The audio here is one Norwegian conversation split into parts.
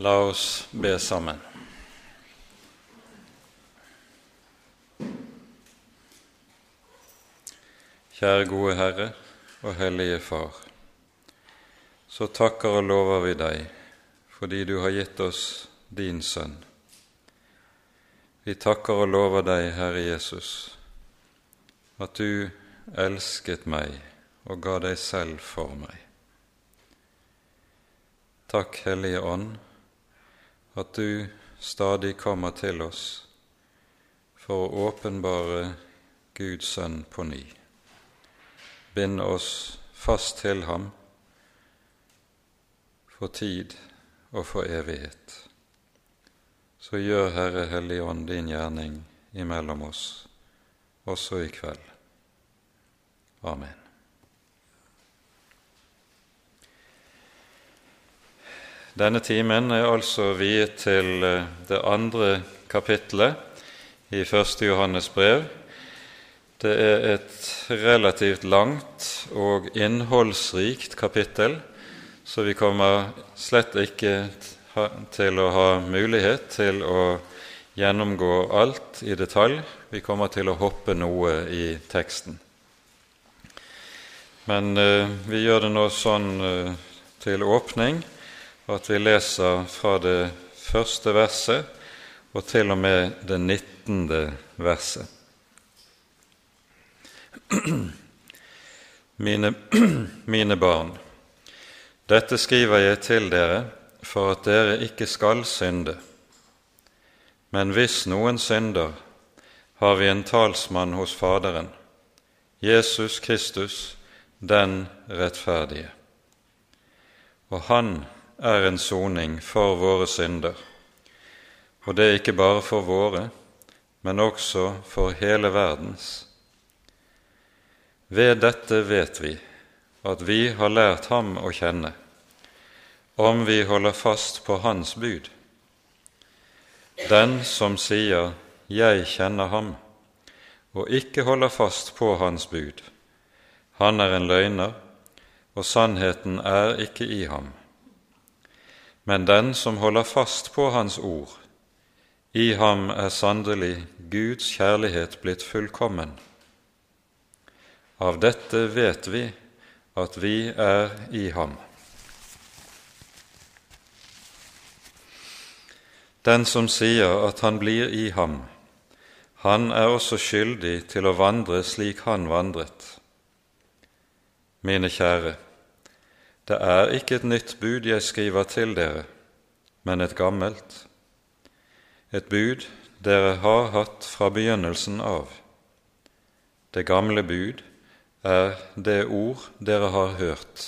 La oss be sammen. Kjære gode Herre og Hellige Far. Så takker og lover vi deg fordi du har gitt oss din Sønn. Vi takker og lover deg, Herre Jesus, at du elsket meg og ga deg selv for meg. Takk, Hellige Ånd, at du stadig kommer til oss for å åpenbare Guds sønn på ny, binde oss fast til ham for tid og for evighet. Så gjør Herre Hellige Ånd din gjerning imellom oss også i kveld. Amen. Denne timen er altså viet til eh, det andre kapittelet i første Johannes brev. Det er et relativt langt og innholdsrikt kapittel, så vi kommer slett ikke til å ha mulighet til å gjennomgå alt i detalj. Vi kommer til å hoppe noe i teksten. Men eh, vi gjør det nå sånn eh, til åpning at vi leser fra det første verset og til og med det nittende verset. Mine, mine barn, dette skriver jeg til dere for at dere ikke skal synde. Men hvis noen synder, har vi en talsmann hos Faderen, Jesus Kristus, den rettferdige. Og han er en soning for våre synder, og det er ikke bare for våre, men også for hele verdens. Ved dette vet vi at vi har lært ham å kjenne, om vi holder fast på hans bud. Den som sier 'Jeg kjenner ham', og ikke holder fast på hans bud, han er en løgner, og sannheten er ikke i ham. Men den som holder fast på Hans ord, i ham er sannelig Guds kjærlighet blitt fullkommen. Av dette vet vi at vi er i ham. Den som sier at han blir i ham, han er også skyldig til å vandre slik han vandret. Mine kjære, det er ikke et nytt bud jeg skriver til dere, men et gammelt, et bud dere har hatt fra begynnelsen av. Det gamle bud er det ord dere har hørt.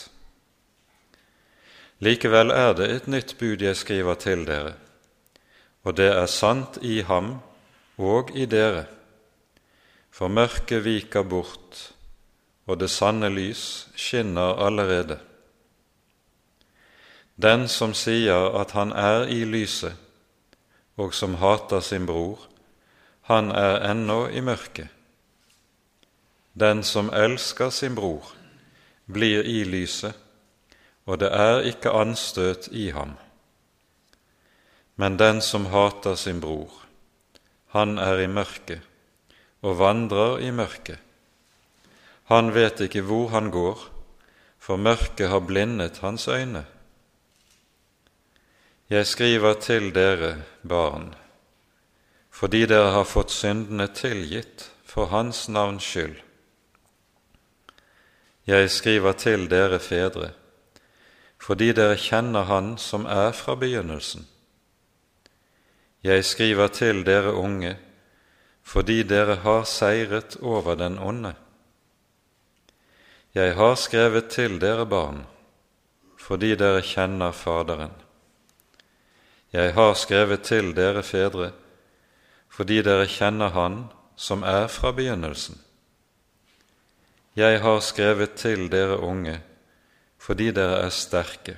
Likevel er det et nytt bud jeg skriver til dere, og det er sant i ham og i dere, for mørket viker bort, og det sanne lys skinner allerede. Den som sier at han er i lyset, og som hater sin bror, han er ennå i mørket. Den som elsker sin bror, blir i lyset, og det er ikke anstøt i ham. Men den som hater sin bror, han er i mørket og vandrer i mørket. Han vet ikke hvor han går, for mørket har blindet hans øyne. Jeg skriver til dere, barn, fordi dere har fått syndene tilgitt for Hans navns skyld. Jeg skriver til dere, fedre, fordi dere kjenner Han som er fra begynnelsen. Jeg skriver til dere unge, fordi dere har seiret over den onde. Jeg har skrevet til dere barn, fordi dere kjenner Faderen. Jeg har skrevet til dere fedre, fordi dere kjenner Han som er fra begynnelsen. Jeg har skrevet til dere unge, fordi dere er sterke,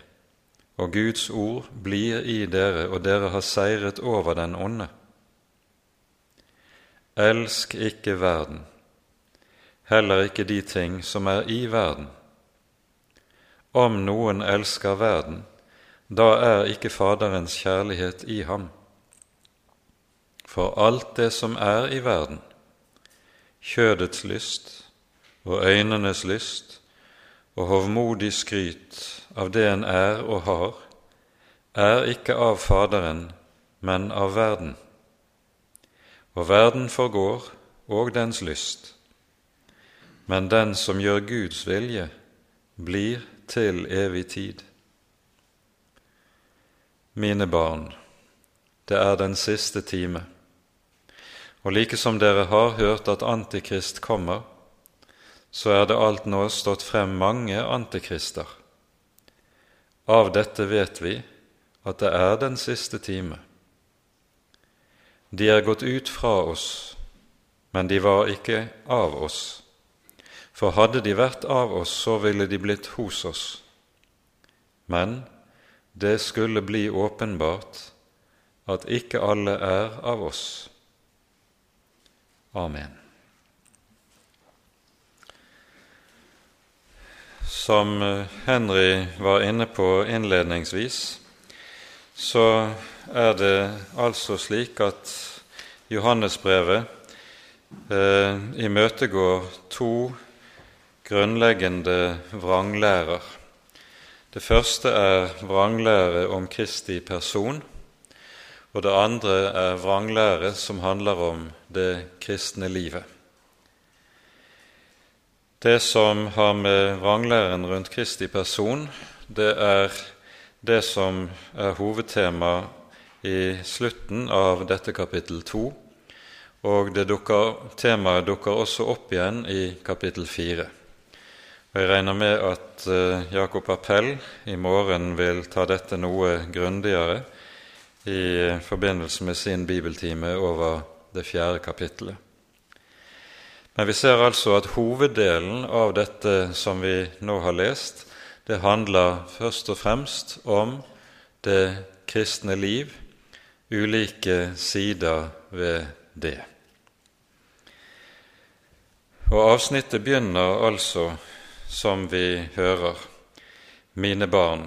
og Guds ord blir i dere, og dere har seiret over den onde. Elsk ikke verden, heller ikke de ting som er i verden. Om noen elsker verden, da er ikke Faderens kjærlighet i ham. For alt det som er i verden, kjødets lyst og øynenes lyst og hovmodig skryt av det en er og har, er ikke av Faderen, men av verden. Og verden forgår og dens lyst, men den som gjør Guds vilje, blir til evig tid. Mine barn, det er den siste time, og like som dere har hørt at Antikrist kommer, så er det alt nå stått frem mange antikrister. Av dette vet vi at det er den siste time. De er gått ut fra oss, men de var ikke av oss. For hadde de vært av oss, så ville de blitt hos oss. Men det skulle bli åpenbart at ikke alle er av oss. Amen. Som Henry var inne på innledningsvis, så er det altså slik at Johannesbrevet eh, imøtegår to grunnleggende vranglærer. Det første er vranglære om Kristi person, og det andre er vranglære som handler om det kristne livet. Det som har med vranglæren rundt Kristi person, det er det som er hovedtema i slutten av dette kapittel 2, og dukker, temaet dukker også opp igjen i kapittel 4. Og Jeg regner med at eh, Jakob Appell i morgen vil ta dette noe grundigere i forbindelse med sin bibeltime over det fjerde kapittelet. Men vi ser altså at hoveddelen av dette som vi nå har lest, det handler først og fremst om det kristne liv, ulike sider ved det. Og Avsnittet begynner altså som vi hører. Mine barn,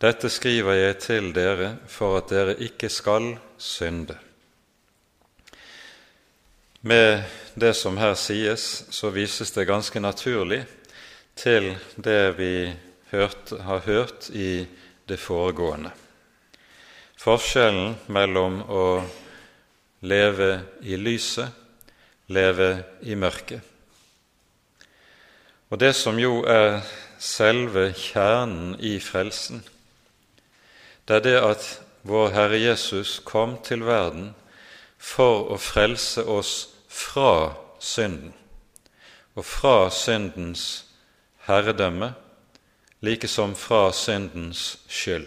dette skriver jeg til dere for at dere ikke skal synde. Med det som her sies, så vises det ganske naturlig til det vi hørt, har hørt i det foregående. Forskjellen mellom å leve i lyset, leve i mørket. Og det som jo er selve kjernen i frelsen, det er det at vår Herre Jesus kom til verden for å frelse oss fra synden og fra syndens herredømme, like som fra syndens skyld.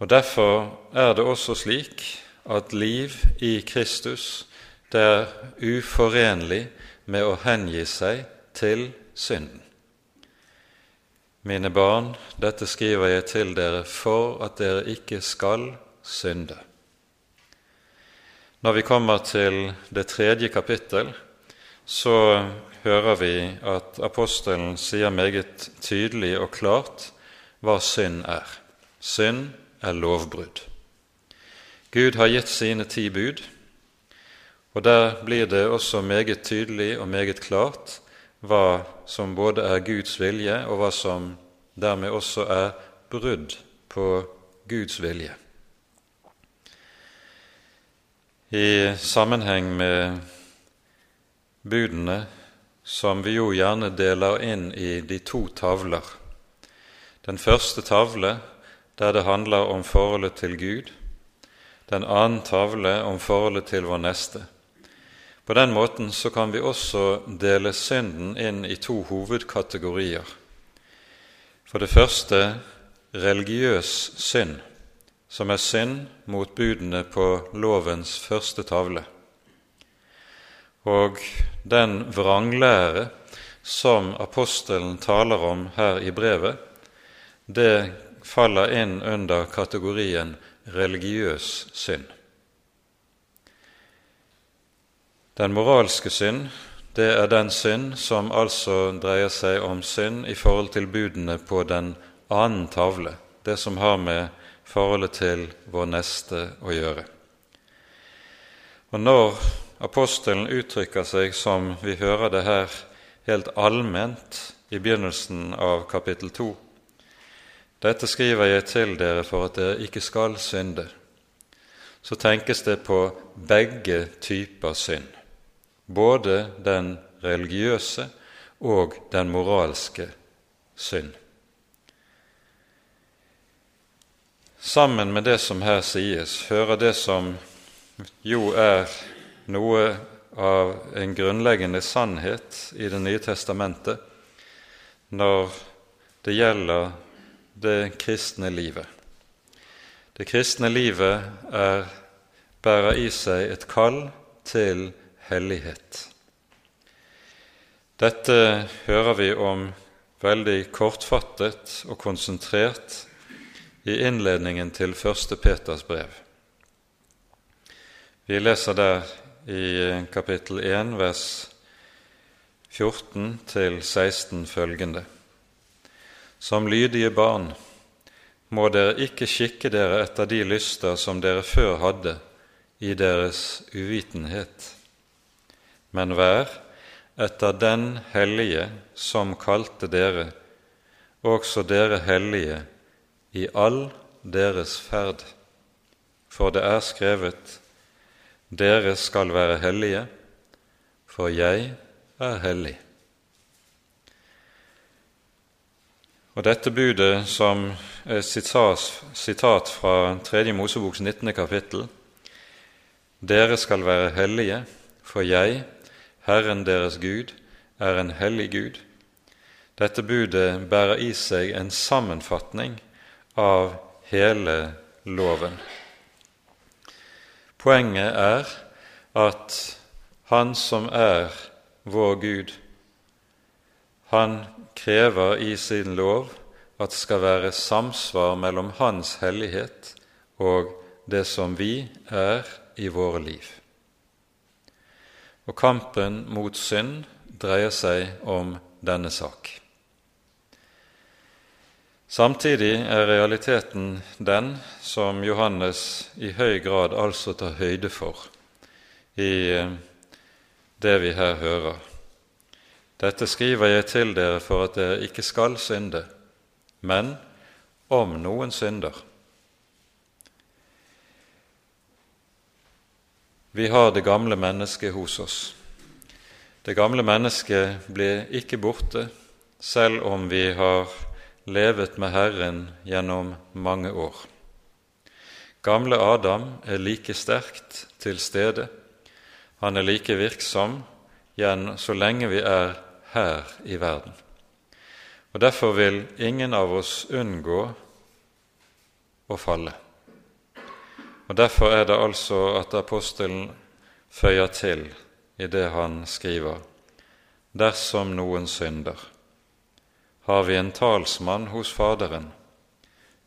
Og Derfor er det også slik at liv i Kristus det er uforenlig med å hengi seg til synden. Mine barn, dette skriver jeg til dere for at dere ikke skal synde. Når vi kommer til det tredje kapittel, så hører vi at apostelen sier meget tydelig og klart hva synd er. Synd er lovbrudd. Gud har gitt sine ti bud, og Der blir det også meget tydelig og meget klart hva som både er Guds vilje, og hva som dermed også er brudd på Guds vilje. I sammenheng med budene, som vi jo gjerne deler inn i de to tavler Den første tavle, der det handler om forholdet til Gud, den annen tavle om forholdet til vår neste. På den måten så kan vi også dele synden inn i to hovedkategorier. For det første religiøs synd, som er synd mot budene på lovens første tavle. Og den vranglære som apostelen taler om her i brevet, det faller inn under kategorien religiøs synd. Den moralske synd, det er den synd som altså dreier seg om synd i forhold til budene på den annen tavle, det som har med forholdet til vår neste å gjøre. Og når apostelen uttrykker seg som vi hører det her helt allment i begynnelsen av kapittel 2 Dette skriver jeg til dere for at dere ikke skal synde. Så tenkes det på begge typer synd, både den religiøse og den moralske synd. Sammen med det som her sies, hører det som jo er noe av en grunnleggende sannhet i Det nye testamentet når det gjelder det kristne livet. Det kristne livet er, bærer i seg et kall til hellighet. Dette hører vi om veldig kortfattet og konsentrert i innledningen til 1. Peters brev. Vi leser der i kapittel 1, vers 14 16 følgende. Som lydige barn må dere ikke skikke dere etter de lyster som dere før hadde i deres uvitenhet, men vær etter den hellige som kalte dere, også dere hellige, i all deres ferd. For det er skrevet:" Dere skal være hellige, for jeg er hellig. Og Dette budet, som er sitat fra 3. Moseboks 19. kapittel, Dere skal være hellige, for jeg, Herren deres Gud, er en hellig Gud. Dette budet bærer i seg en sammenfatning av hele loven. Poenget er at Han som er vår Gud, han krever i sin lov at det skal være samsvar mellom Hans hellighet og det som vi er i våre liv. Og kampen mot synd dreier seg om denne sak. Samtidig er realiteten den som Johannes i høy grad altså tar høyde for i eh, det vi her hører. Dette skriver jeg til dere for at dere ikke skal synde, men om noen synder. Vi har det gamle mennesket hos oss. Det gamle mennesket blir ikke borte selv om vi har levet med Herren gjennom mange år. Gamle Adam er like sterkt til stede, han er like virksom igjen så lenge vi er her i verden. Og Derfor vil ingen av oss unngå å falle. Og Derfor er det altså at apostelen føyer til i det han skriver, dersom noen synder har vi en talsmann hos Faderen,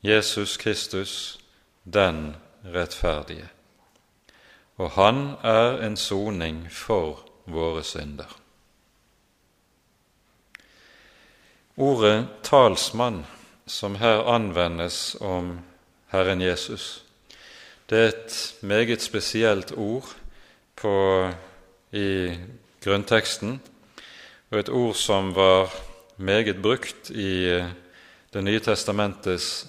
Jesus Kristus, den rettferdige. Og han er en soning for våre synder. Ordet talsmann, som her anvendes om Herren Jesus, det er et meget spesielt ord på, i grunnteksten, og et ord som var meget brukt i eh, Det nye testamentets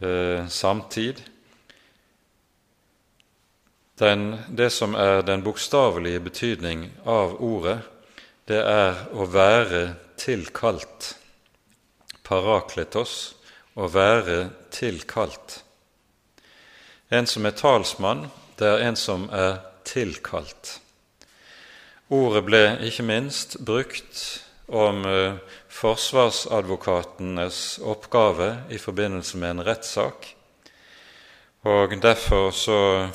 eh, samtid. Den, det som er den bokstavelige betydning av ordet, det er å være tilkalt. Parakletos å være tilkalt. En som er talsmann, det er en som er tilkalt. Ordet ble ikke minst brukt om eh, forsvarsadvokatenes oppgave i forbindelse med en rettssak. Og Derfor så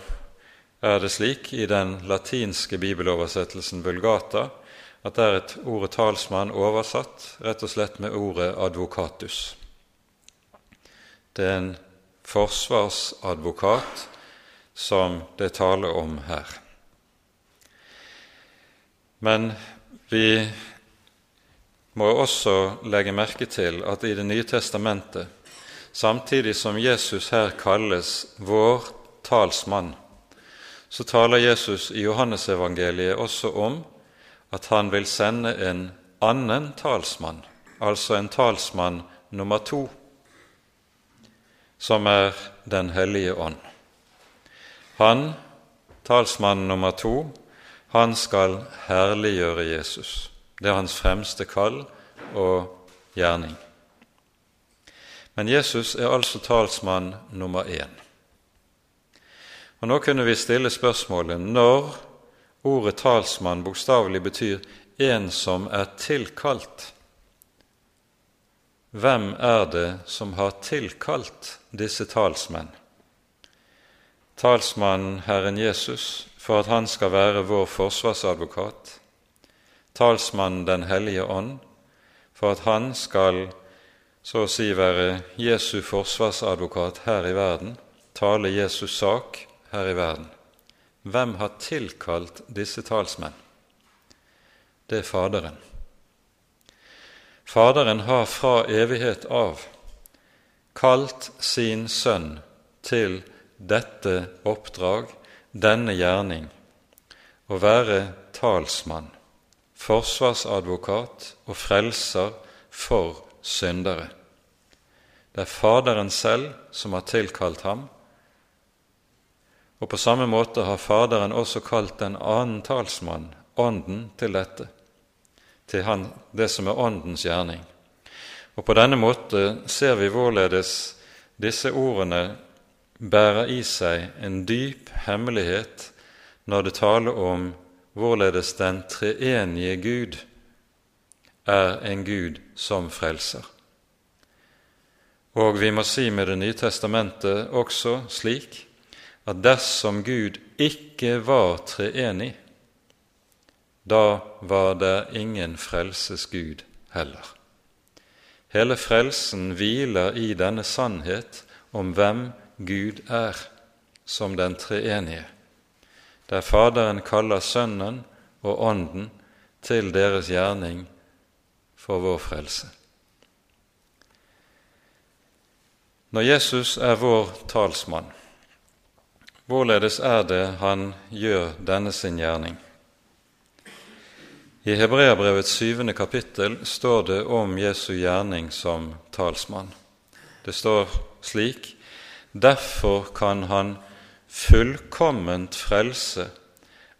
er det slik i den latinske bibeloversettelsen Vulgata at der er et ordet talsmann oversatt rett og slett med ordet advokatus. Det er en forsvarsadvokat som det taler om her. Men vi må også legge merke til at i Det nye testamentet, samtidig som Jesus her kalles vår talsmann, så taler Jesus i Johannesevangeliet også om at han vil sende en annen talsmann, altså en talsmann nummer to, som er Den hellige ånd. Han, talsmann nummer to, han skal herliggjøre Jesus. Det er hans fremste kall og gjerning. Men Jesus er altså talsmann nummer én. Og Nå kunne vi stille spørsmålet når ordet talsmann bokstavelig betyr en som er tilkalt. Hvem er det som har tilkalt disse talsmenn? Talsmannen Herren Jesus for at han skal være vår forsvarsadvokat. Talsmannen Den hellige ånd for at han skal så å si være Jesu forsvarsadvokat her i verden, tale Jesus sak her i verden. Hvem har tilkalt disse talsmenn? Det er Faderen. Faderen har fra evighet av kalt sin sønn til dette oppdrag, denne gjerning, å være talsmann, forsvarsadvokat og frelser for syndere. Det er Faderen selv som har tilkalt ham, og på samme måte har Faderen også kalt en annen talsmann, Ånden, til dette, til han, det som er Åndens gjerning. Og på denne måte ser vi hvorledes disse ordene bærer i seg en dyp hemmelighet når det taler om hvorledes den treenige Gud er en Gud som frelser. Og vi må si med Det nye testamentet også slik at dersom Gud ikke var treenig, da var det ingen frelsesgud heller. Hele frelsen hviler i denne sannhet om hvem Gud er, som den treenige, der Faderen kaller Sønnen og Ånden til deres gjerning for vår frelse. Når Jesus er vår talsmann, Hvorledes er det han gjør denne sin gjerning? I Hebreabrevets syvende kapittel står det om Jesu gjerning som talsmann. Det står slik Derfor kan han fullkomment frelse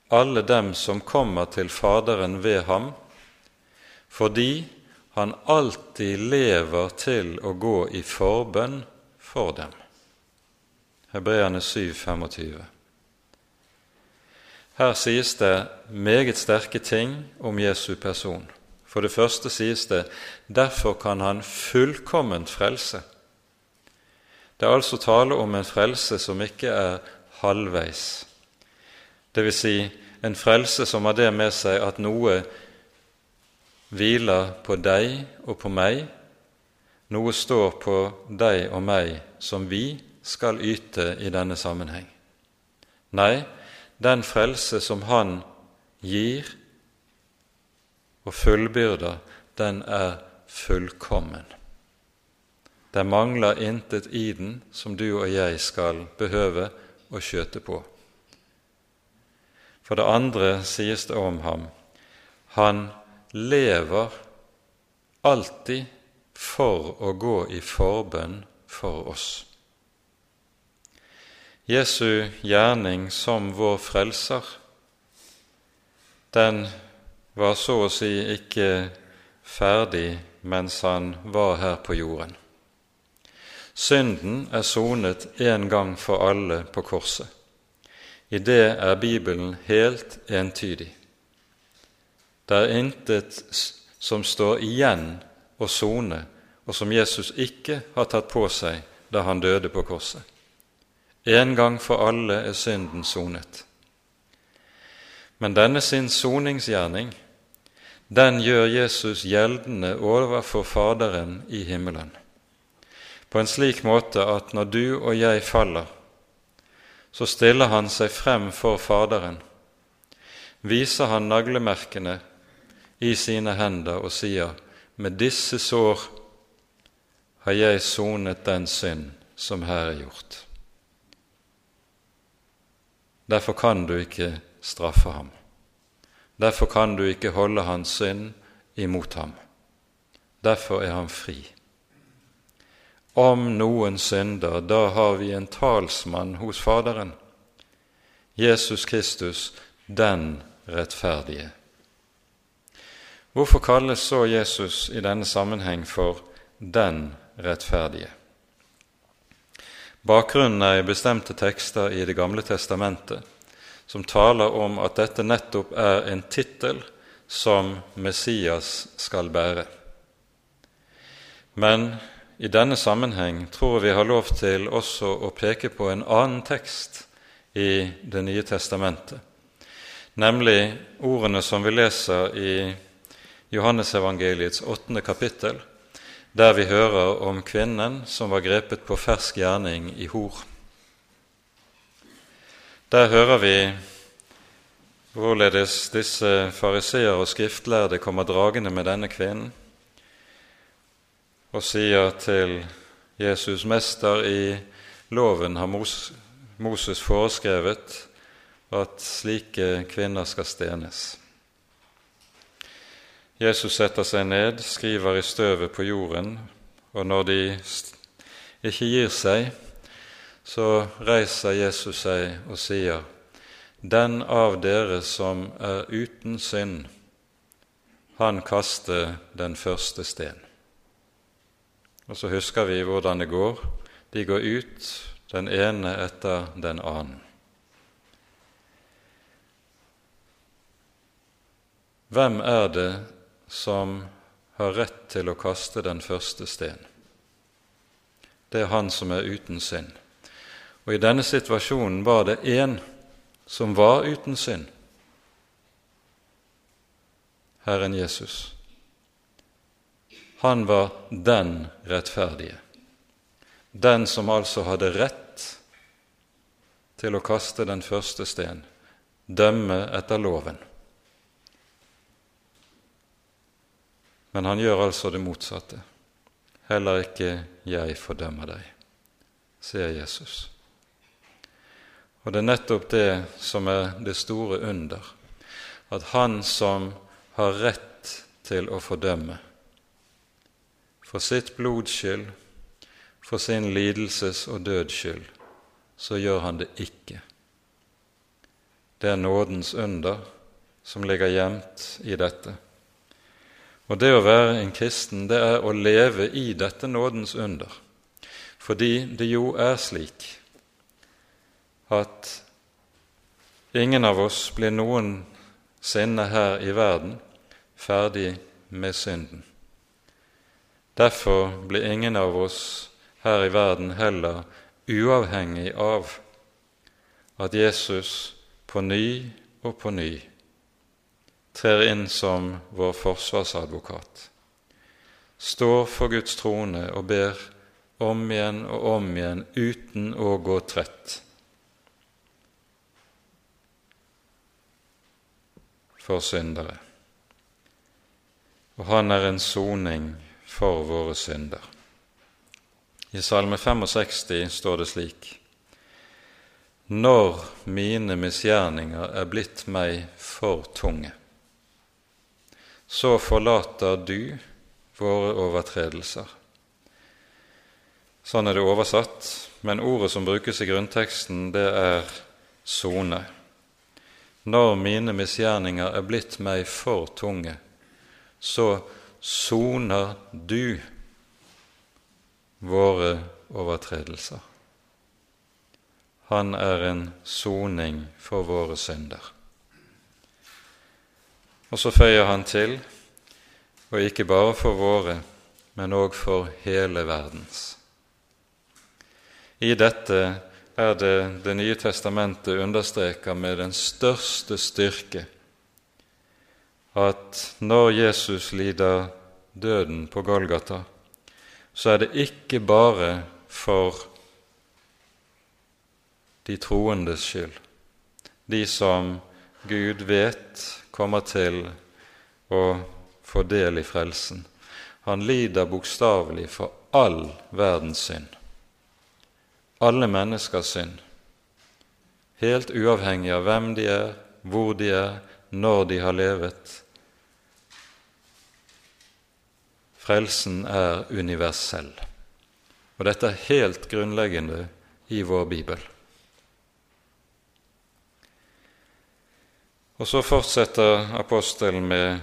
alle dem som kommer til Faderen ved ham, fordi han alltid lever til å gå i forbønn for dem. Hebreerne 7, 25. Her sies det meget sterke ting om Jesu person. For det første sies det derfor kan han fullkomment frelse. Det er altså tale om en frelse som ikke er halvveis, vil Si en frelse som har det med seg at noe hviler på deg og på meg, noe står på deg og meg som vi skal yte i denne sammenheng. Nei, den frelse som Han gir og fullbyrder, den er fullkommen. Det mangler intet i den som du og jeg skal behøve å skjøte på. For det andre sies det om ham han lever alltid for å gå i forbønn for oss. Jesu gjerning som vår frelser, den var så å si ikke ferdig mens han var her på jorden. Synden er sonet en gang for alle på korset. I det er Bibelen helt entydig. Det er intet som står igjen å sone, og som Jesus ikke har tatt på seg da han døde på korset. En gang for alle er synden sonet. Men denne sin soningsgjerning, den gjør Jesus gjeldende overfor Faderen i himmelen, på en slik måte at når du og jeg faller, så stiller han seg frem for Faderen, viser han naglemerkene i sine hender og sier:" med disse sår har jeg sonet den synd som her er gjort. Derfor kan du ikke straffe ham. Derfor kan du ikke holde hans synd imot ham. Derfor er han fri. Om noen synder, da har vi en talsmann hos Faderen, Jesus Kristus, den rettferdige. Hvorfor kalles så Jesus i denne sammenheng for den rettferdige? Bakgrunnen er i bestemte tekster i Det gamle testamentet som taler om at dette nettopp er en tittel som Messias skal bære. Men i denne sammenheng tror vi har lov til også å peke på en annen tekst i Det nye testamentet, nemlig ordene som vi leser i Johannesevangeliets åttende kapittel, der vi hører om kvinnen som var grepet på fersk gjerning i hor. Der hører vi hvorledes disse fariseer og skriftlærde kommer dragende med denne kvinnen og sier til Jesus, 'Mester, i loven har Moses foreskrevet at slike kvinner skal stenes.' Jesus setter seg ned, skriver i støvet på jorden, og når de ikke gir seg, så reiser Jesus seg og sier:" Den av dere som er uten synd, han kaster den første sten. Og så husker vi hvordan det går. De går ut, den ene etter den annen. Hvem er det som har rett til å kaste den første sten? Det er han som er uten synd. Og i denne situasjonen var det én som var uten synd, Herren Jesus. Han var den rettferdige, den som altså hadde rett til å kaste den første sten, dømme etter loven. Men han gjør altså det motsatte. Heller ikke jeg fordømmer deg, sier Jesus. Og det er nettopp det som er det store under, at han som har rett til å fordømme, for sitt blods skyld, for sin lidelses og døds skyld, så gjør han det ikke. Det er nådens under som ligger gjemt i dette. Og det å være en kristen, det er å leve i dette nådens under, fordi det jo er slik at ingen av oss blir noensinne her i verden ferdig med synden. Derfor blir ingen av oss her i verden heller uavhengig av at Jesus på ny og på ny trer inn som vår forsvarsadvokat, står for Guds trone og ber om igjen og om igjen uten å gå trett for syndere, og han er en soning for våre synder. I Salme 65 står det slik:" Når mine misgjerninger er blitt meg for tunge, så forlater du våre overtredelser. Sånn er det oversatt, men ordet som brukes i grunnteksten, det er sone når mine misgjerninger er blitt meg for tunge, så soner du våre overtredelser. Han er en soning for våre synder. Og så føyer han til, og ikke bare for våre, men òg for hele verdens. I dette er det Det nye testamentet understreker med den største styrke at når Jesus lider døden på Golgata, så er det ikke bare for de troendes skyld, de som Gud vet kommer til å få del i frelsen. han lider bokstavelig for all verdens synd. Alle menneskers synd. Helt uavhengig av hvem de er, hvor de er, når de har levet. Frelsen er universell. Og dette er helt grunnleggende i vår bibel. Og så fortsetter apostelen med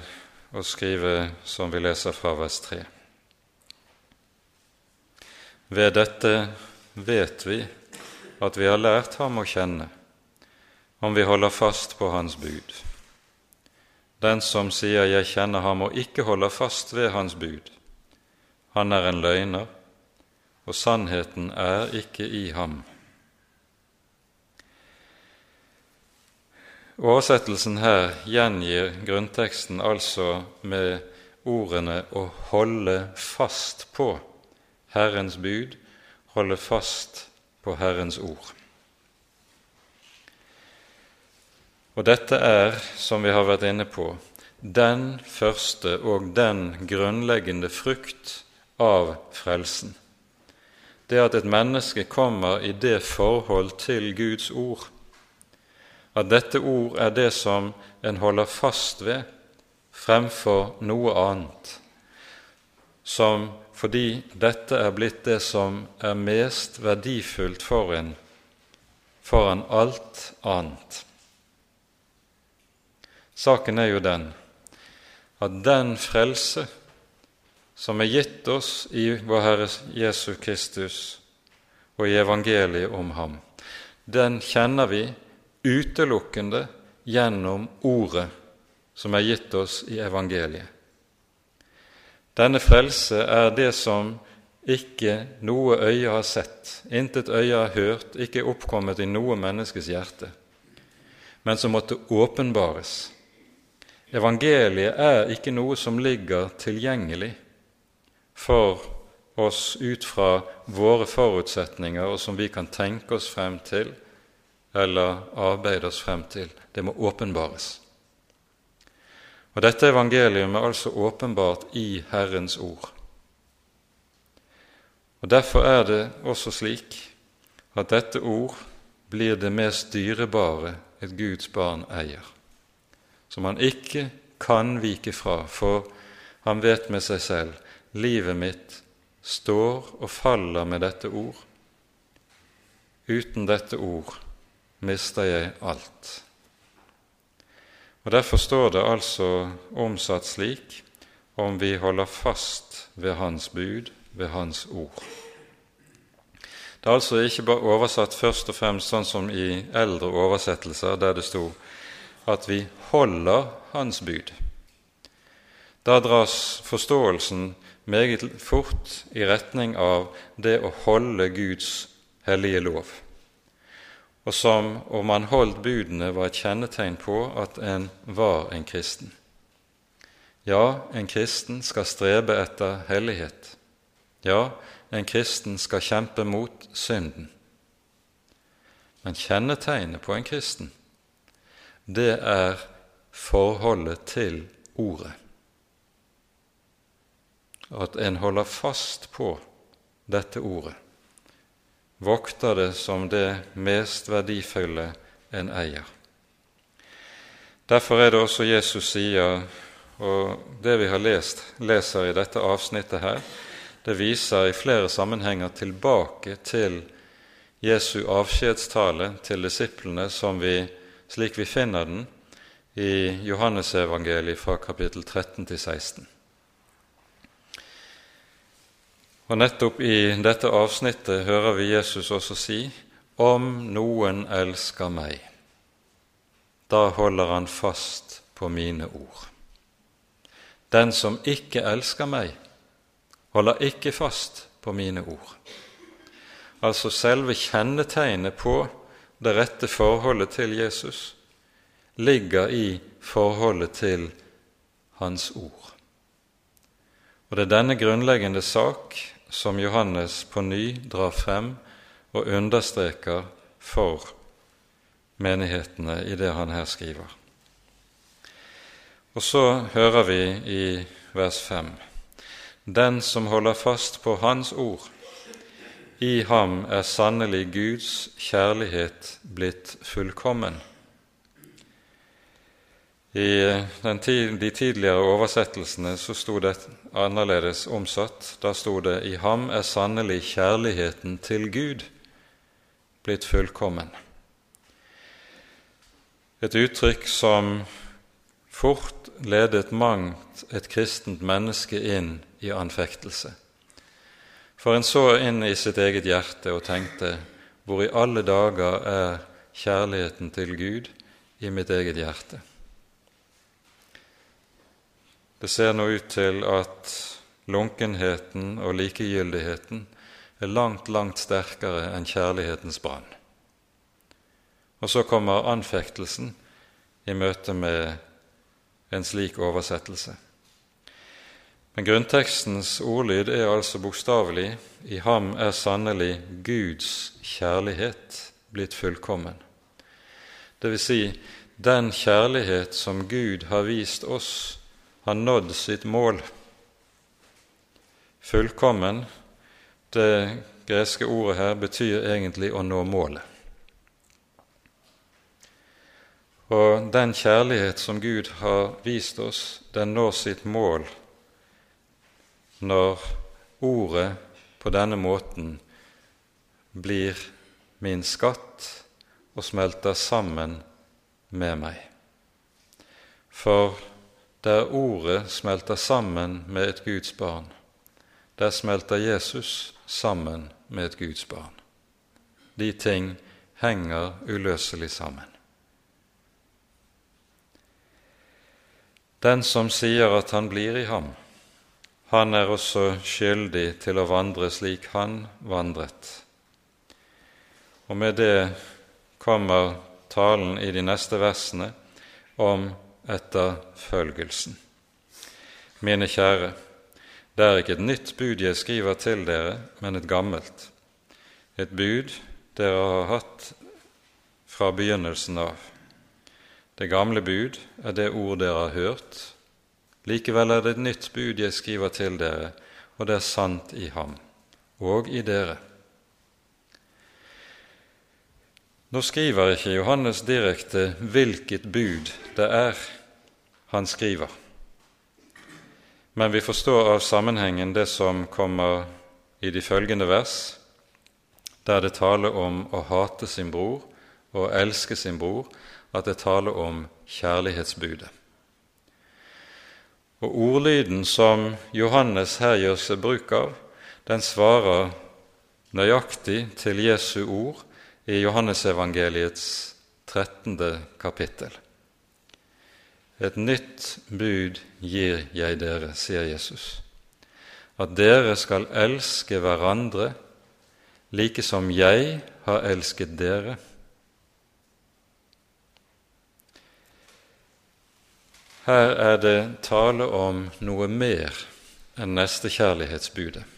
å skrive som vi leser fra vers 3. Ved dette vet vi at vi har lært ham å kjenne, om vi holder fast på hans bud. Den som sier 'jeg kjenner ham' og ikke holder fast ved hans bud, han er en løgner, og sannheten er ikke i ham. Oversettelsen her gjengir grunnteksten altså med ordene 'å holde fast på Herrens bud', 'holde fast på Herrens ord'. Og dette er, som vi har vært inne på, den første og den grunnleggende frukt av frelsen. Det at et menneske kommer i det forhold til Guds ord at dette ord er det som en holder fast ved fremfor noe annet, som fordi dette er blitt det som er mest verdifullt for en foran alt annet. Saken er jo den at den frelse som er gitt oss i vår Herre Jesus Kristus og i evangeliet om ham, den kjenner vi utelukkende gjennom Ordet som er gitt oss i evangeliet. Denne frelse er det som ikke noe øye har sett, intet øye har hørt, ikke oppkommet i noe menneskes hjerte, men som måtte åpenbares. Evangeliet er ikke noe som ligger tilgjengelig for oss ut fra våre forutsetninger, og som vi kan tenke oss frem til eller arbeide oss frem til. Det må åpenbares. Og Dette evangelium er altså åpenbart i Herrens ord. Og Derfor er det også slik at dette ord blir det mest dyrebare et Guds barn eier, som han ikke kan vike fra, for han vet med seg selv livet mitt står og faller med dette ord. Uten dette ord mister jeg alt. Og Derfor står det altså omsatt slik om vi holder fast ved Hans bud, ved Hans ord. Det er altså ikke bare oversatt først og fremst sånn som i eldre oversettelser, der det sto at vi holder Hans bud. Da dras forståelsen meget fort i retning av det å holde Guds hellige lov og som om han holdt budene var et kjennetegn på at en var en kristen. Ja, en kristen skal strebe etter hellighet. Ja, en kristen skal kjempe mot synden. Men kjennetegnet på en kristen, det er forholdet til Ordet. At en holder fast på dette ordet vokter det som det mest verdifulle en eier. Derfor er det også Jesus sier, og det vi har lest, leser i dette avsnittet her, det viser i flere sammenhenger tilbake til Jesu avskjedstale til disiplene som vi, slik vi finner den i Johannesevangeliet fra kapittel 13 til 16. Og nettopp i dette avsnittet hører vi Jesus også si om noen elsker meg, da holder han fast på mine ord. Den som ikke elsker meg, holder ikke fast på mine ord. Altså selve kjennetegnet på det rette forholdet til Jesus ligger i forholdet til Hans ord. Og det er denne grunnleggende sak som Johannes på ny drar frem og understreker for menighetene i det han her skriver. Og så hører vi i vers 5.: den som holder fast på Hans ord, i ham er sannelig Guds kjærlighet blitt fullkommen. I de tidligere oversettelsene så sto det annerledes omsatt. Da sto det 'I ham er sannelig kjærligheten til Gud blitt fullkommen'. Et uttrykk som fort ledet mangt et kristent menneske inn i anfektelse. For en så inn i sitt eget hjerte og tenkte hvor i alle dager er kjærligheten til Gud i mitt eget hjerte? Det ser nå ut til at lunkenheten og likegyldigheten er langt, langt sterkere enn kjærlighetens brann. Og så kommer anfektelsen i møte med en slik oversettelse. Men grunntekstens ordlyd er altså bokstavelig 'I ham er sannelig Guds kjærlighet blitt fullkommen'. Det vil si, den kjærlighet som Gud har vist oss, har nådd sitt mål. Fullkommen, det greske ordet her, betyr egentlig å nå målet. Og den kjærlighet som Gud har vist oss, den når sitt mål når ordet på denne måten blir min skatt og smelter sammen med meg. For der ordet smelter sammen med et Guds barn, der smelter Jesus sammen med et Guds barn. De ting henger uløselig sammen. Den som sier at han blir i ham, han er også skyldig til å vandre slik han vandret. Og med det kommer talen i de neste versene om etterfølgelsen. Mine kjære, det er ikke et nytt bud jeg skriver til dere, men et gammelt, et bud dere har hatt fra begynnelsen av. Det gamle bud er det ord dere har hørt. Likevel er det et nytt bud jeg skriver til dere, og det er sant i ham og i dere. Nå skriver ikke Johannes direkte hvilket bud det er han skriver, men vi forstår av sammenhengen det som kommer i de følgende vers, der det taler om å hate sin bror og elske sin bror, at det taler om kjærlighetsbudet. Og ordlyden som Johannes her gjør seg bruk av, den svarer nøyaktig til Jesu ord i Johannesevangeliets 13. kapittel. Et nytt bud gir jeg dere, sier Jesus, at dere skal elske hverandre like som jeg har elsket dere. Her er det tale om noe mer enn nestekjærlighetsbudet.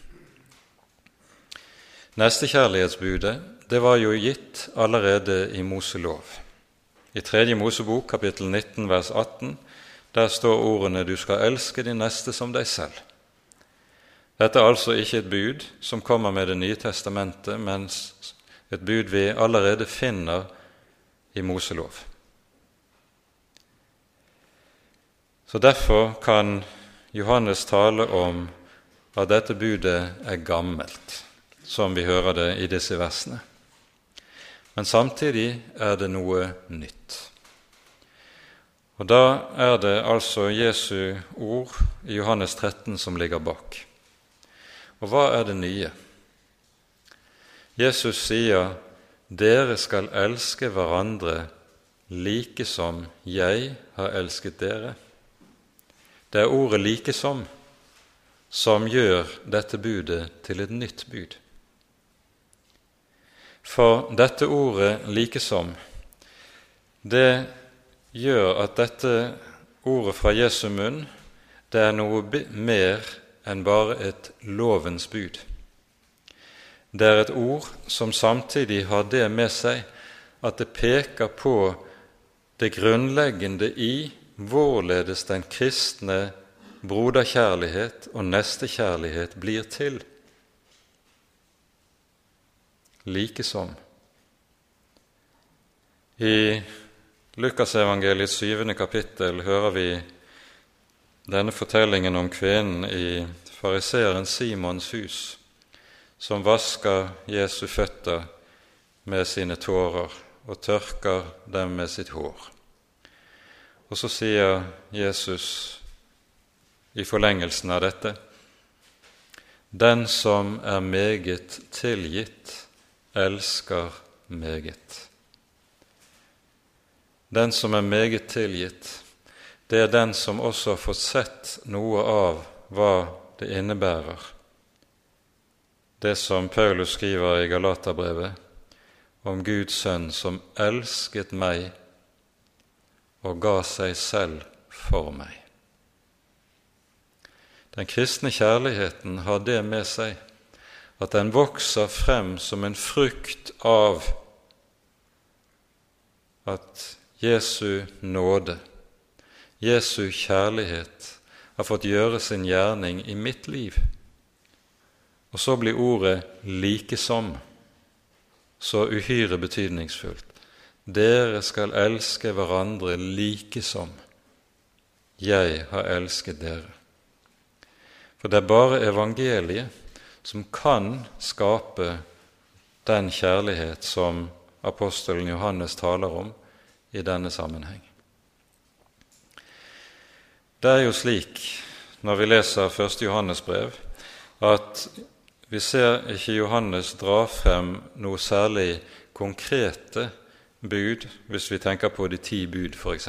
Nestekjærlighetsbudet det var jo gitt allerede i Moselov. I 3. Mosebok kapittel 19 vers 18 der står ordene 'Du skal elske din neste som deg selv'. Dette er altså ikke et bud som kommer med Det nye testamentet, men et bud vi allerede finner i Moselov. Så Derfor kan Johannes tale om at dette budet er gammelt, som vi hører det i disse versene. Men samtidig er det noe nytt. Og Da er det altså Jesu ord i Johannes 13 som ligger bak. Og hva er det nye? Jesus sier, 'Dere skal elske hverandre like som jeg har elsket dere'. Det er ordet 'likesom' som gjør dette budet til et nytt bud. For dette ordet 'likesom' det gjør at dette ordet fra Jesu munn det er noe mer enn bare et lovens bud. Det er et ord som samtidig har det med seg at det peker på det grunnleggende i hvorledes den kristne broderkjærlighet og nestekjærlighet blir til. Likesom. I Lukasevangeliets syvende kapittel hører vi denne fortellingen om kvinnen i fariseeren Simons hus, som vasker Jesu føtter med sine tårer og tørker dem med sitt hår. Og så sier Jesus i forlengelsen av dette Den som er meget tilgitt, elsker meget. Den som er meget tilgitt, det er den som også har fått sett noe av hva det innebærer, det som Paulus skriver i Galaterbrevet om Guds sønn som elsket meg og ga seg selv for meg. Den kristne kjærligheten har det med seg at den vokser frem som en frukt av at Jesu nåde, Jesu kjærlighet, har fått gjøre sin gjerning i mitt liv. Og så blir ordet 'likesom' så uhyre betydningsfullt. Dere skal elske hverandre likesom jeg har elsket dere. For det er bare evangeliet som kan skape den kjærlighet som apostelen Johannes taler om i denne sammenheng. Det er jo slik når vi leser 1. Johannes brev, at vi ser ikke Johannes dra frem noe særlig konkrete bud, hvis vi tenker på de ti bud, f.eks.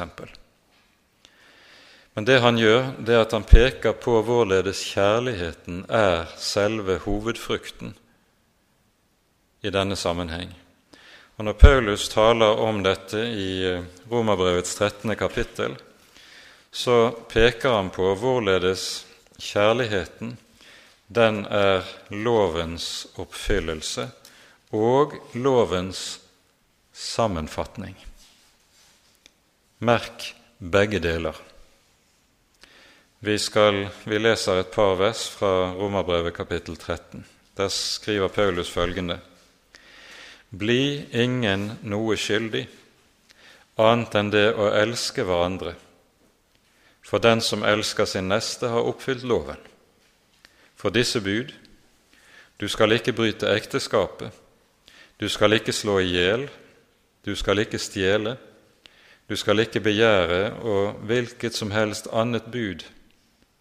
Men det han gjør, det er at han peker på hvorledes kjærligheten er selve hovedfrukten i denne sammenheng. Og Når Paulus taler om dette i eh, Romerbrevets 13. kapittel, så peker han på hvorledes kjærligheten den er lovens oppfyllelse og lovens sammenfatning. Merk begge deler. Vi, skal, vi leser et par vers fra Romerbrevet kapittel 13. Der skriver Paulus følgende.: bli ingen noe skyldig, annet enn det å elske hverandre. For den som elsker sin neste, har oppfylt loven. For disse bud du skal ikke bryte ekteskapet, du skal ikke slå i hjel, du skal ikke stjele, du skal ikke begjære, og hvilket som helst annet bud,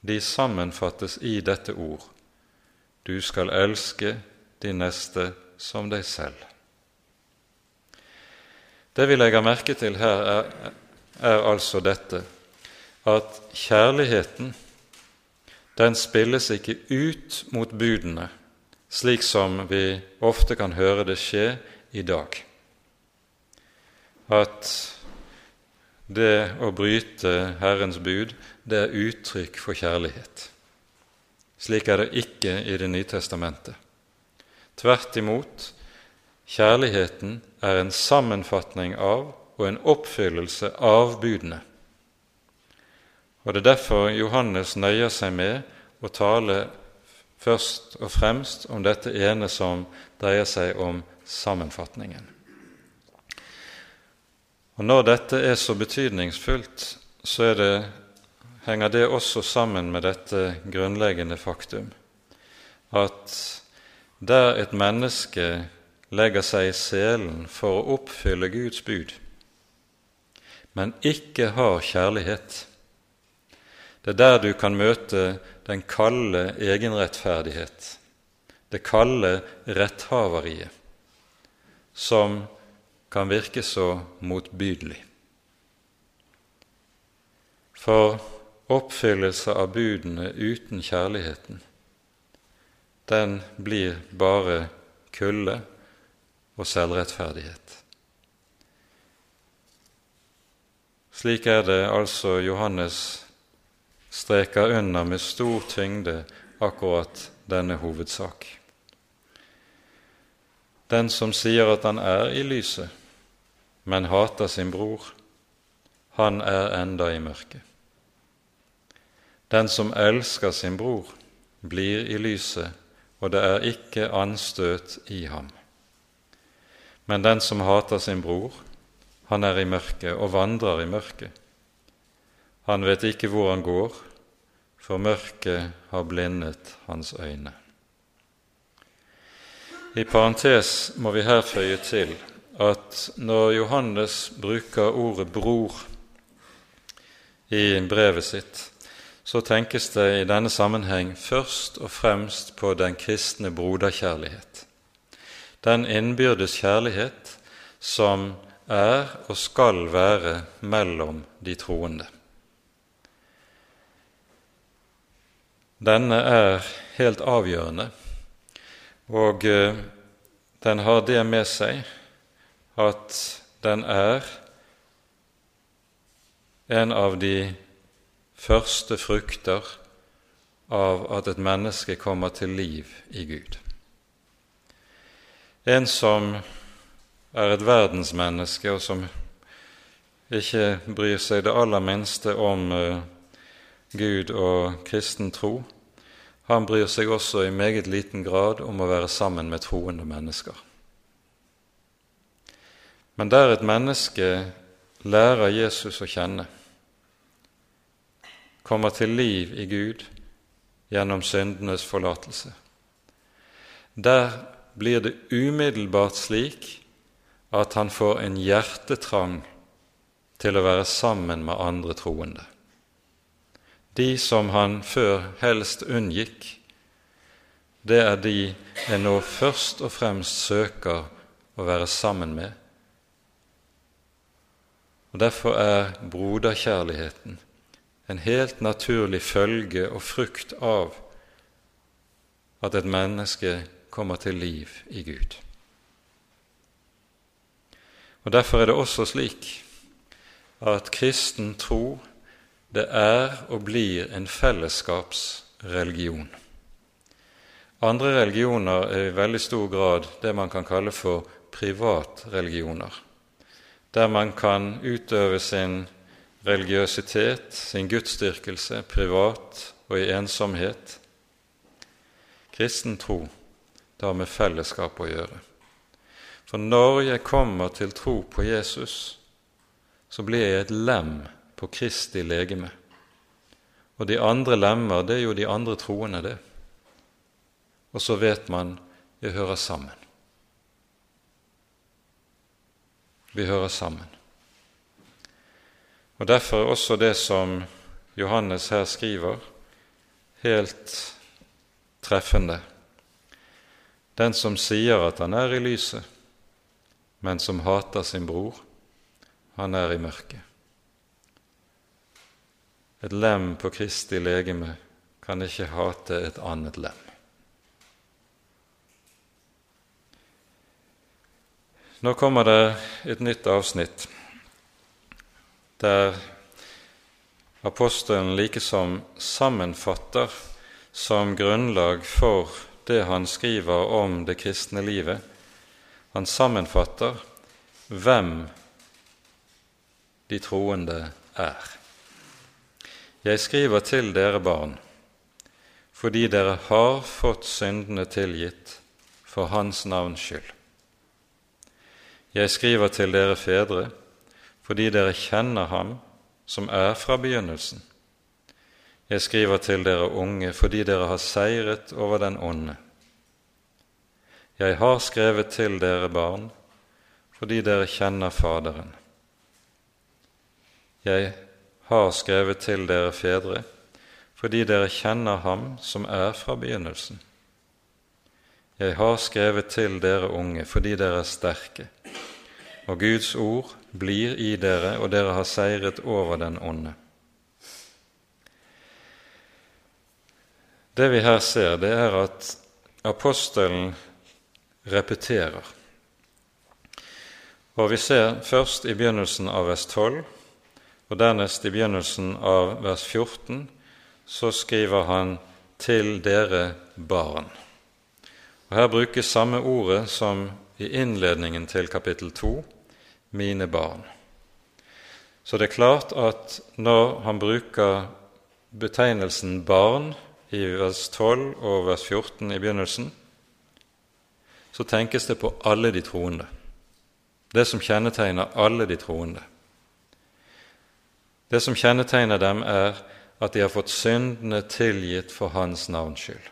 de sammenfattes i dette ord. Du skal elske de neste som deg selv. Det vi legger merke til her, er, er altså dette at kjærligheten den spilles ikke ut mot budene, slik som vi ofte kan høre det skje i dag. At det å bryte Herrens bud, det er uttrykk for kjærlighet. Slik er det ikke i Det nye testamentet. Tvert imot, kjærligheten er en sammenfatning av og en oppfyllelse av budene. Og Det er derfor Johannes nøyer seg med å tale først og fremst om dette ene som dreier seg om sammenfatningen. Og Når dette er så betydningsfullt, så er det, henger det også sammen med dette grunnleggende faktum at der et menneske legger seg i selen for å oppfylle Guds bud, men ikke har kjærlighet. Det er der du kan møte den kalde egenrettferdighet, det kalde retthaveriet, som kan virke så motbydelig. For oppfyllelse av budene uten kjærligheten, den blir bare kulde og selvrettferdighet. Slik er det altså Johannes streker under med stor tyngde akkurat denne hovedsak. Den som sier at han er i lyset, men hater sin bror, han er enda i mørket. Den som elsker sin bror, blir i lyset, og det er ikke anstøt i ham. Men den som hater sin bror, han er i mørket og vandrer i mørket. Han vet ikke hvor han går, for mørket har blindet hans øyne. I parentes må vi her føye til at når Johannes bruker ordet 'bror' i brevet sitt, så tenkes det i denne sammenheng først og fremst på den kristne broderkjærlighet. Den innbyrdes kjærlighet som er og skal være mellom de troende. Denne er helt avgjørende, og eh, den har det med seg at den er en av de første frukter av at et menneske kommer til liv i Gud. En som er et verdensmenneske, og som ikke bryr seg det aller minste om uh, Gud og kristen tro, han bryr seg også i meget liten grad om å være sammen med troende mennesker. Men der et menneske lærer Jesus å kjenne, kommer til liv i Gud gjennom syndenes forlatelse, der blir det umiddelbart slik at han får en hjertetrang til å være sammen med andre troende. De som han før helst unngikk, det er de en nå først og fremst søker å være sammen med. Og Derfor er broderkjærligheten en helt naturlig følge og frukt av at et menneske kommer til liv i Gud. Og Derfor er det også slik at kristen tro det er og blir en fellesskapsreligion. Andre religioner er i veldig stor grad det man kan kalle for privatreligioner, der man kan utøve sin religiøsitet, sin gudsdyrkelse, privat og i ensomhet. Kristen tro det har med fellesskap å gjøre. For når jeg kommer til tro på Jesus, så blir jeg et lem på Kristi legeme. Og de andre lemmer, det er jo de andre troende, det. Og så vet man vi hører sammen. Vi hører sammen. Og Derfor er også det som Johannes her skriver, helt treffende. Den som sier at han er i lyset, men som hater sin bror, han er i mørket. Et lem på Kristi legeme kan ikke hate et annet lem. Nå kommer det et nytt avsnitt der apostelen likesom sammenfatter som grunnlag for det han skriver om det kristne livet, han sammenfatter hvem de troende er. Jeg skriver til dere barn fordi dere har fått syndene tilgitt for Hans navns skyld. Jeg skriver til dere fedre fordi dere kjenner Ham som er fra begynnelsen. Jeg skriver til dere unge fordi dere har seiret over den onde. Jeg har skrevet til dere barn fordi dere kjenner Faderen. Jeg har skrevet til dere fedre fordi dere kjenner Ham som er fra begynnelsen. Jeg har skrevet til dere unge fordi dere er sterke, og Guds ord blir i dere, og dere har seiret over den onde. Det vi her ser, det er at apostelen repeterer. Og Vi ser først i begynnelsen av vers 12, og dernest i begynnelsen av vers 14, så skriver han 'til dere barn'. Og Her brukes samme ordet som i innledningen til kapittel 2, 'mine barn'. Så det er klart at når han bruker betegnelsen barn i vers 12 og vers 14 i begynnelsen, så tenkes det på alle de troende. Det som kjennetegner alle de troende. Det som kjennetegner dem, er at de har fått syndene tilgitt for Hans navns skyld.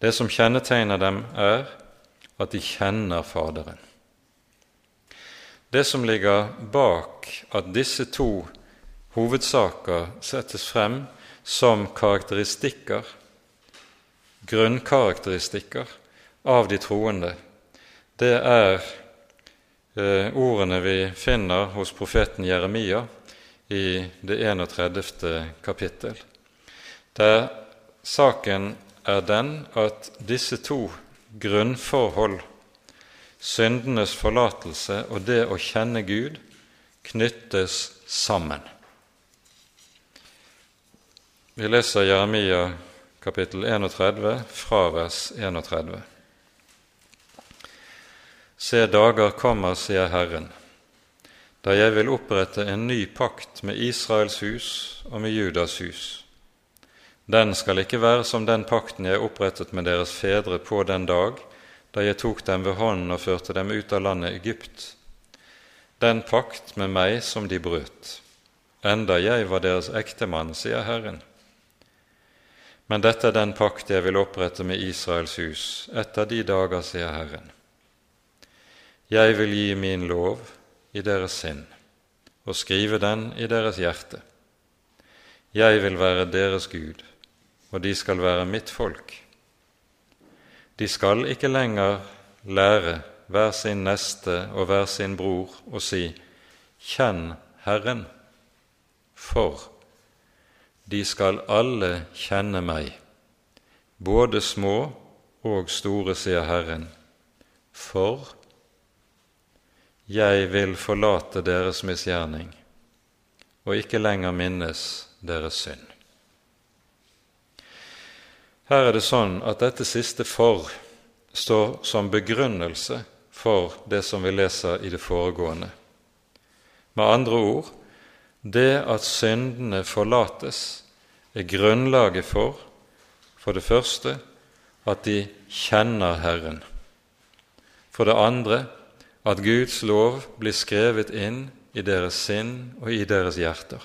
Det som kjennetegner dem, er at de kjenner Faderen. Det som ligger bak at disse to hovedsaker settes frem som karakteristikker, grunnkarakteristikker, av de troende, det er eh, ordene vi finner hos profeten Jeremia i det 31. kapittel, der saken er den at disse to grunnforhold, syndenes forlatelse og det å kjenne Gud, knyttes sammen. Vi leser Jeremia kapittel 31 fra vers 31. Se, dager kommer, sier Herren, da jeg vil opprette en ny pakt med Israels hus og med Judas hus. Den skal ikke være som den pakten jeg opprettet med deres fedre på den dag da jeg tok dem ved hånden og førte dem ut av landet Egypt, den pakt med meg som de brøt, enda jeg var deres ektemann, sier Herren. Men dette er den pakt jeg vil opprette med Israels hus etter de dager, sier Herren. Jeg vil gi min lov i deres sinn og skrive den i deres hjerte. Jeg vil være deres Gud, og de skal være mitt folk. De skal ikke lenger lære hver sin neste og hver sin bror å si Kjenn Herren, for de skal alle kjenne meg, både små og store, sier Herren, for jeg vil forlate deres misgjerning og ikke lenger minnes deres synd. Her er det sånn at dette siste 'for' står som begrunnelse for det som vi leser i det foregående. Med andre ord det at syndene forlates, er grunnlaget for, for det første, at de kjenner Herren. For det andre, at Guds lov blir skrevet inn i deres sinn og i deres hjerter.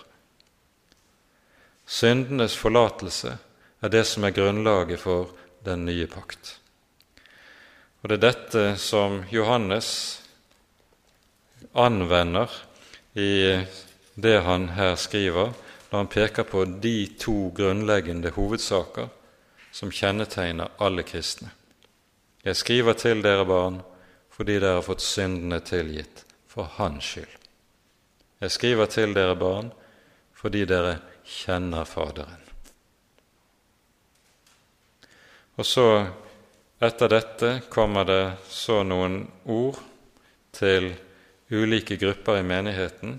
Syndenes forlatelse er det som er grunnlaget for den nye pakt. Og det er dette som Johannes anvender i det han her skriver, når han peker på de to grunnleggende hovedsaker som kjennetegner alle kristne. Jeg skriver til dere barn fordi dere har fått syndene tilgitt for Hans skyld. Jeg skriver til dere barn fordi dere kjenner Faderen. Og så, etter dette, kommer det så noen ord til ulike grupper i menigheten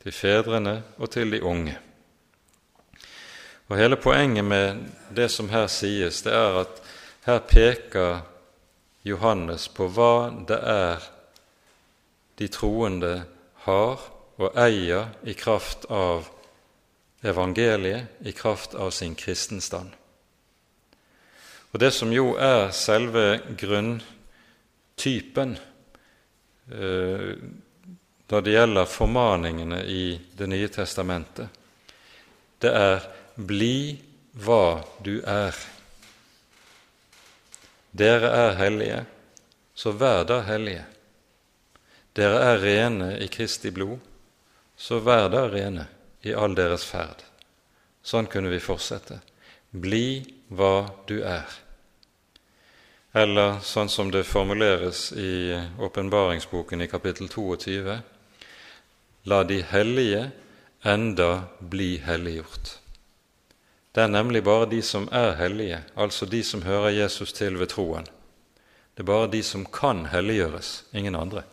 til fedrene og til de unge. Og Hele poenget med det som her sies, det er at her peker Johannes på hva det er de troende har og eier i kraft av evangeliet, i kraft av sin kristenstand. Og Det som jo er selve grunntypen eh, når det gjelder formaningene i Det nye testamentet, det er 'bli hva du er'. Dere er hellige, så vær da hellige. Dere er rene i Kristi blod, så vær da rene i all deres ferd. Sånn kunne vi fortsette. Bli hva du er. Eller sånn som det formuleres i åpenbaringsboken i kapittel 22 La de hellige enda bli helliggjort. Det er nemlig bare de som er hellige, altså de som hører Jesus til ved troen. Det er bare de som kan helliggjøres, ingen andre.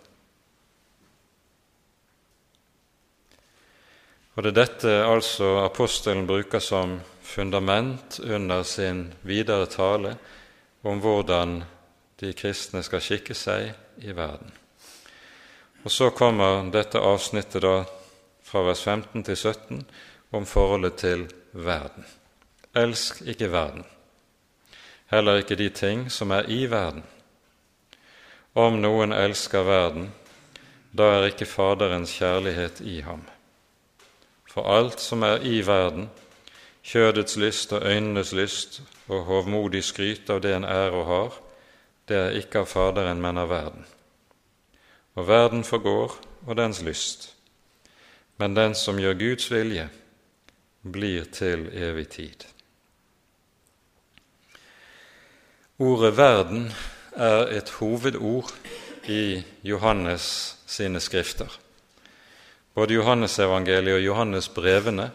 Og Det er dette altså apostelen bruker som fundament under sin videre tale om hvordan de kristne skal skikke seg i verden. Og så kommer dette avsnittet da fra vers 15 til 17 om forholdet til verden. Elsk ikke verden, heller ikke de ting som er i verden. Om noen elsker verden, da er ikke Faderens kjærlighet i ham. For alt som er i verden, kjødets lyst og øynenes lyst og hovmodig skryt av det en er og har, det er ikke av Faderen, men av verden. Og verden forgår og dens lyst, men den som gjør Guds vilje, blir til evig tid. Ordet 'verden' er et hovedord i Johannes sine skrifter. Både Johannesevangeliet og Johannesbrevene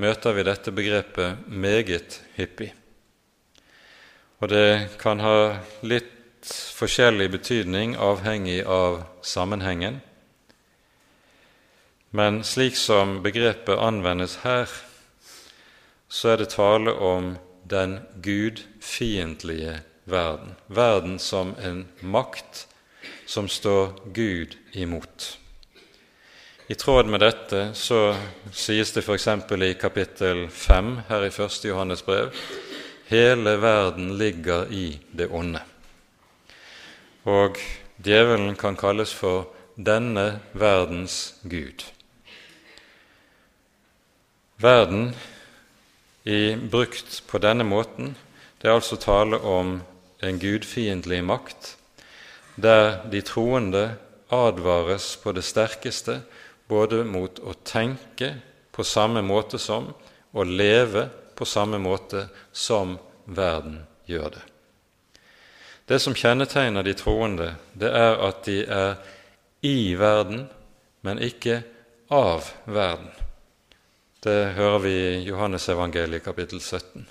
møter vi dette begrepet meget hyppig. Og det kan ha litt forskjellig betydning avhengig av sammenhengen. Men slik som begrepet anvendes her, så er det tale om den gudfiendtlige verden. Verden som en makt som står Gud imot. I tråd med dette så sies det f.eks. i kapittel 5 her i 1. Johannes brev hele verden ligger i det onde. Og djevelen kan kalles for denne verdens gud. Verden i, brukt på denne måten, det er altså tale om en gudfiendtlig makt, der de troende advares på det sterkeste både mot å tenke på samme måte som og leve på samme måte som verden gjør det. Det som kjennetegner de troende, det er at de er i verden, men ikke av verden. Det hører vi i Johannesevangeliet kapittel 17.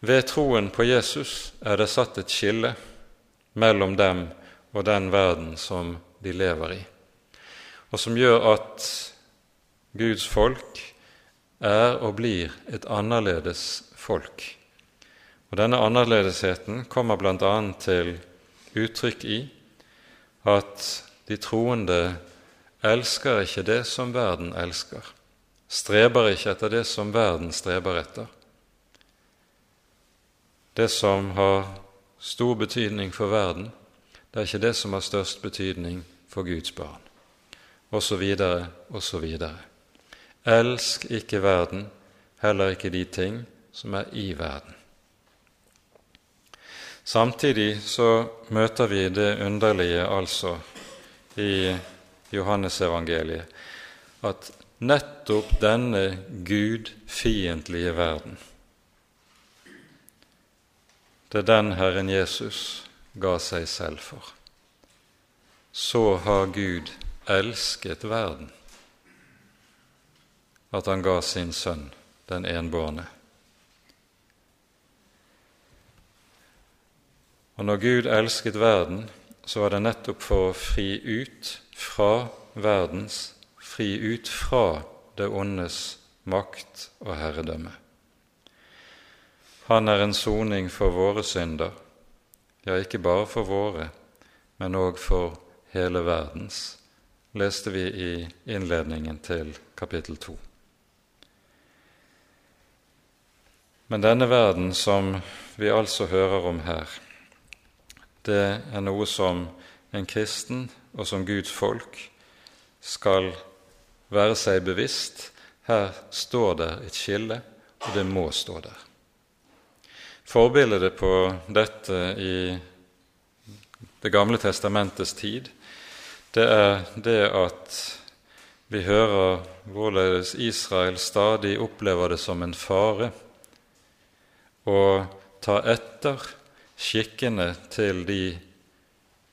Ved troen på Jesus er det satt et skille mellom dem og den verden som de lever i, og som gjør at Guds folk er og blir et annerledes folk. Og Denne annerledesheten kommer bl.a. til uttrykk i at de troende elsker ikke det som verden elsker, streber ikke etter det som verden streber etter. Det som har stor betydning for verden, det er ikke det som har størst betydning for Guds barn, osv., osv. Elsk ikke verden, heller ikke de ting som er i verden. Samtidig så møter vi det underlige altså i Johannesevangeliet at nettopp denne gudfiendtlige verden det er den Herren Jesus ga seg selv for. Så har Gud elsket verden at han ga sin sønn, den enbårne. Og når Gud elsket verden, så var det nettopp for å fri ut fra verdens, fri ut fra det ondes makt og herredømme. Han er en soning for våre synder, ja, ikke bare for våre, men òg for hele verdens, leste vi i innledningen til kapittel 2. Men denne verden som vi altså hører om her, det er noe som en kristen og som Guds folk skal være seg bevisst. Her står det et skille, og det må stå der. Forbildet på dette i Det gamle testamentets tid, det er det at vi hører hvorledes Israel stadig opplever det som en fare å ta etter skikkene til de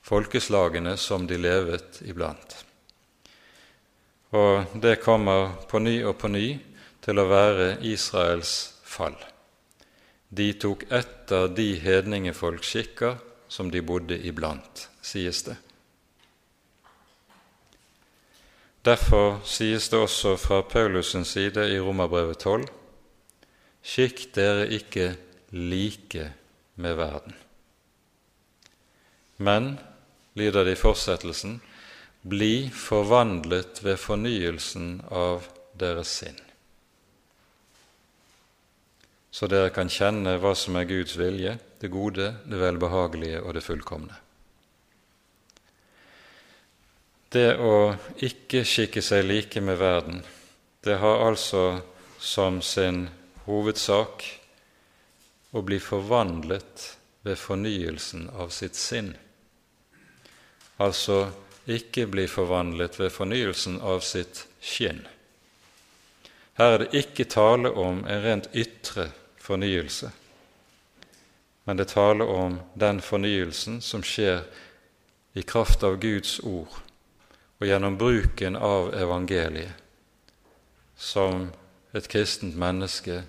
folkeslagene som de levet iblant. Og det kommer på ny og på ny til å være Israels fall. De tok etter de hedningefolkskikker som de bodde iblant, sies det. Derfor sies det også fra Paulus' side i Romerbrevet 12.: Skikk dere ikke like med verden. Men, lyder det i fortsettelsen, bli forvandlet ved fornyelsen av deres sinn. så dere kan kjenne hva som er Guds vilje, det gode, det velbehagelige og det fullkomne. Det å ikke skikke seg like med verden, det har altså som sin hovedsak å bli forvandlet ved fornyelsen av sitt sinn. Altså ikke bli forvandlet ved fornyelsen av sitt skinn. Her er det ikke tale om en rent ytre fornyelse, men det taler om den fornyelsen som skjer i kraft av Guds ord og gjennom bruken av evangeliet, som et kristent menneske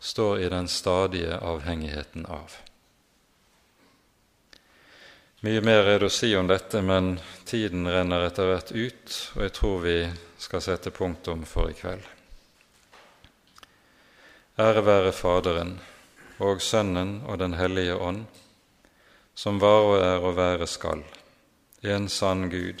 står i den stadige avhengigheten av. Mye mer er det å si om dette, men tiden renner etter hvert ut, og jeg tror vi skal sette punktum for i kveld. Ære være Faderen og Sønnen og Den hellige ånd, som var og er og være skal, en sann Gud,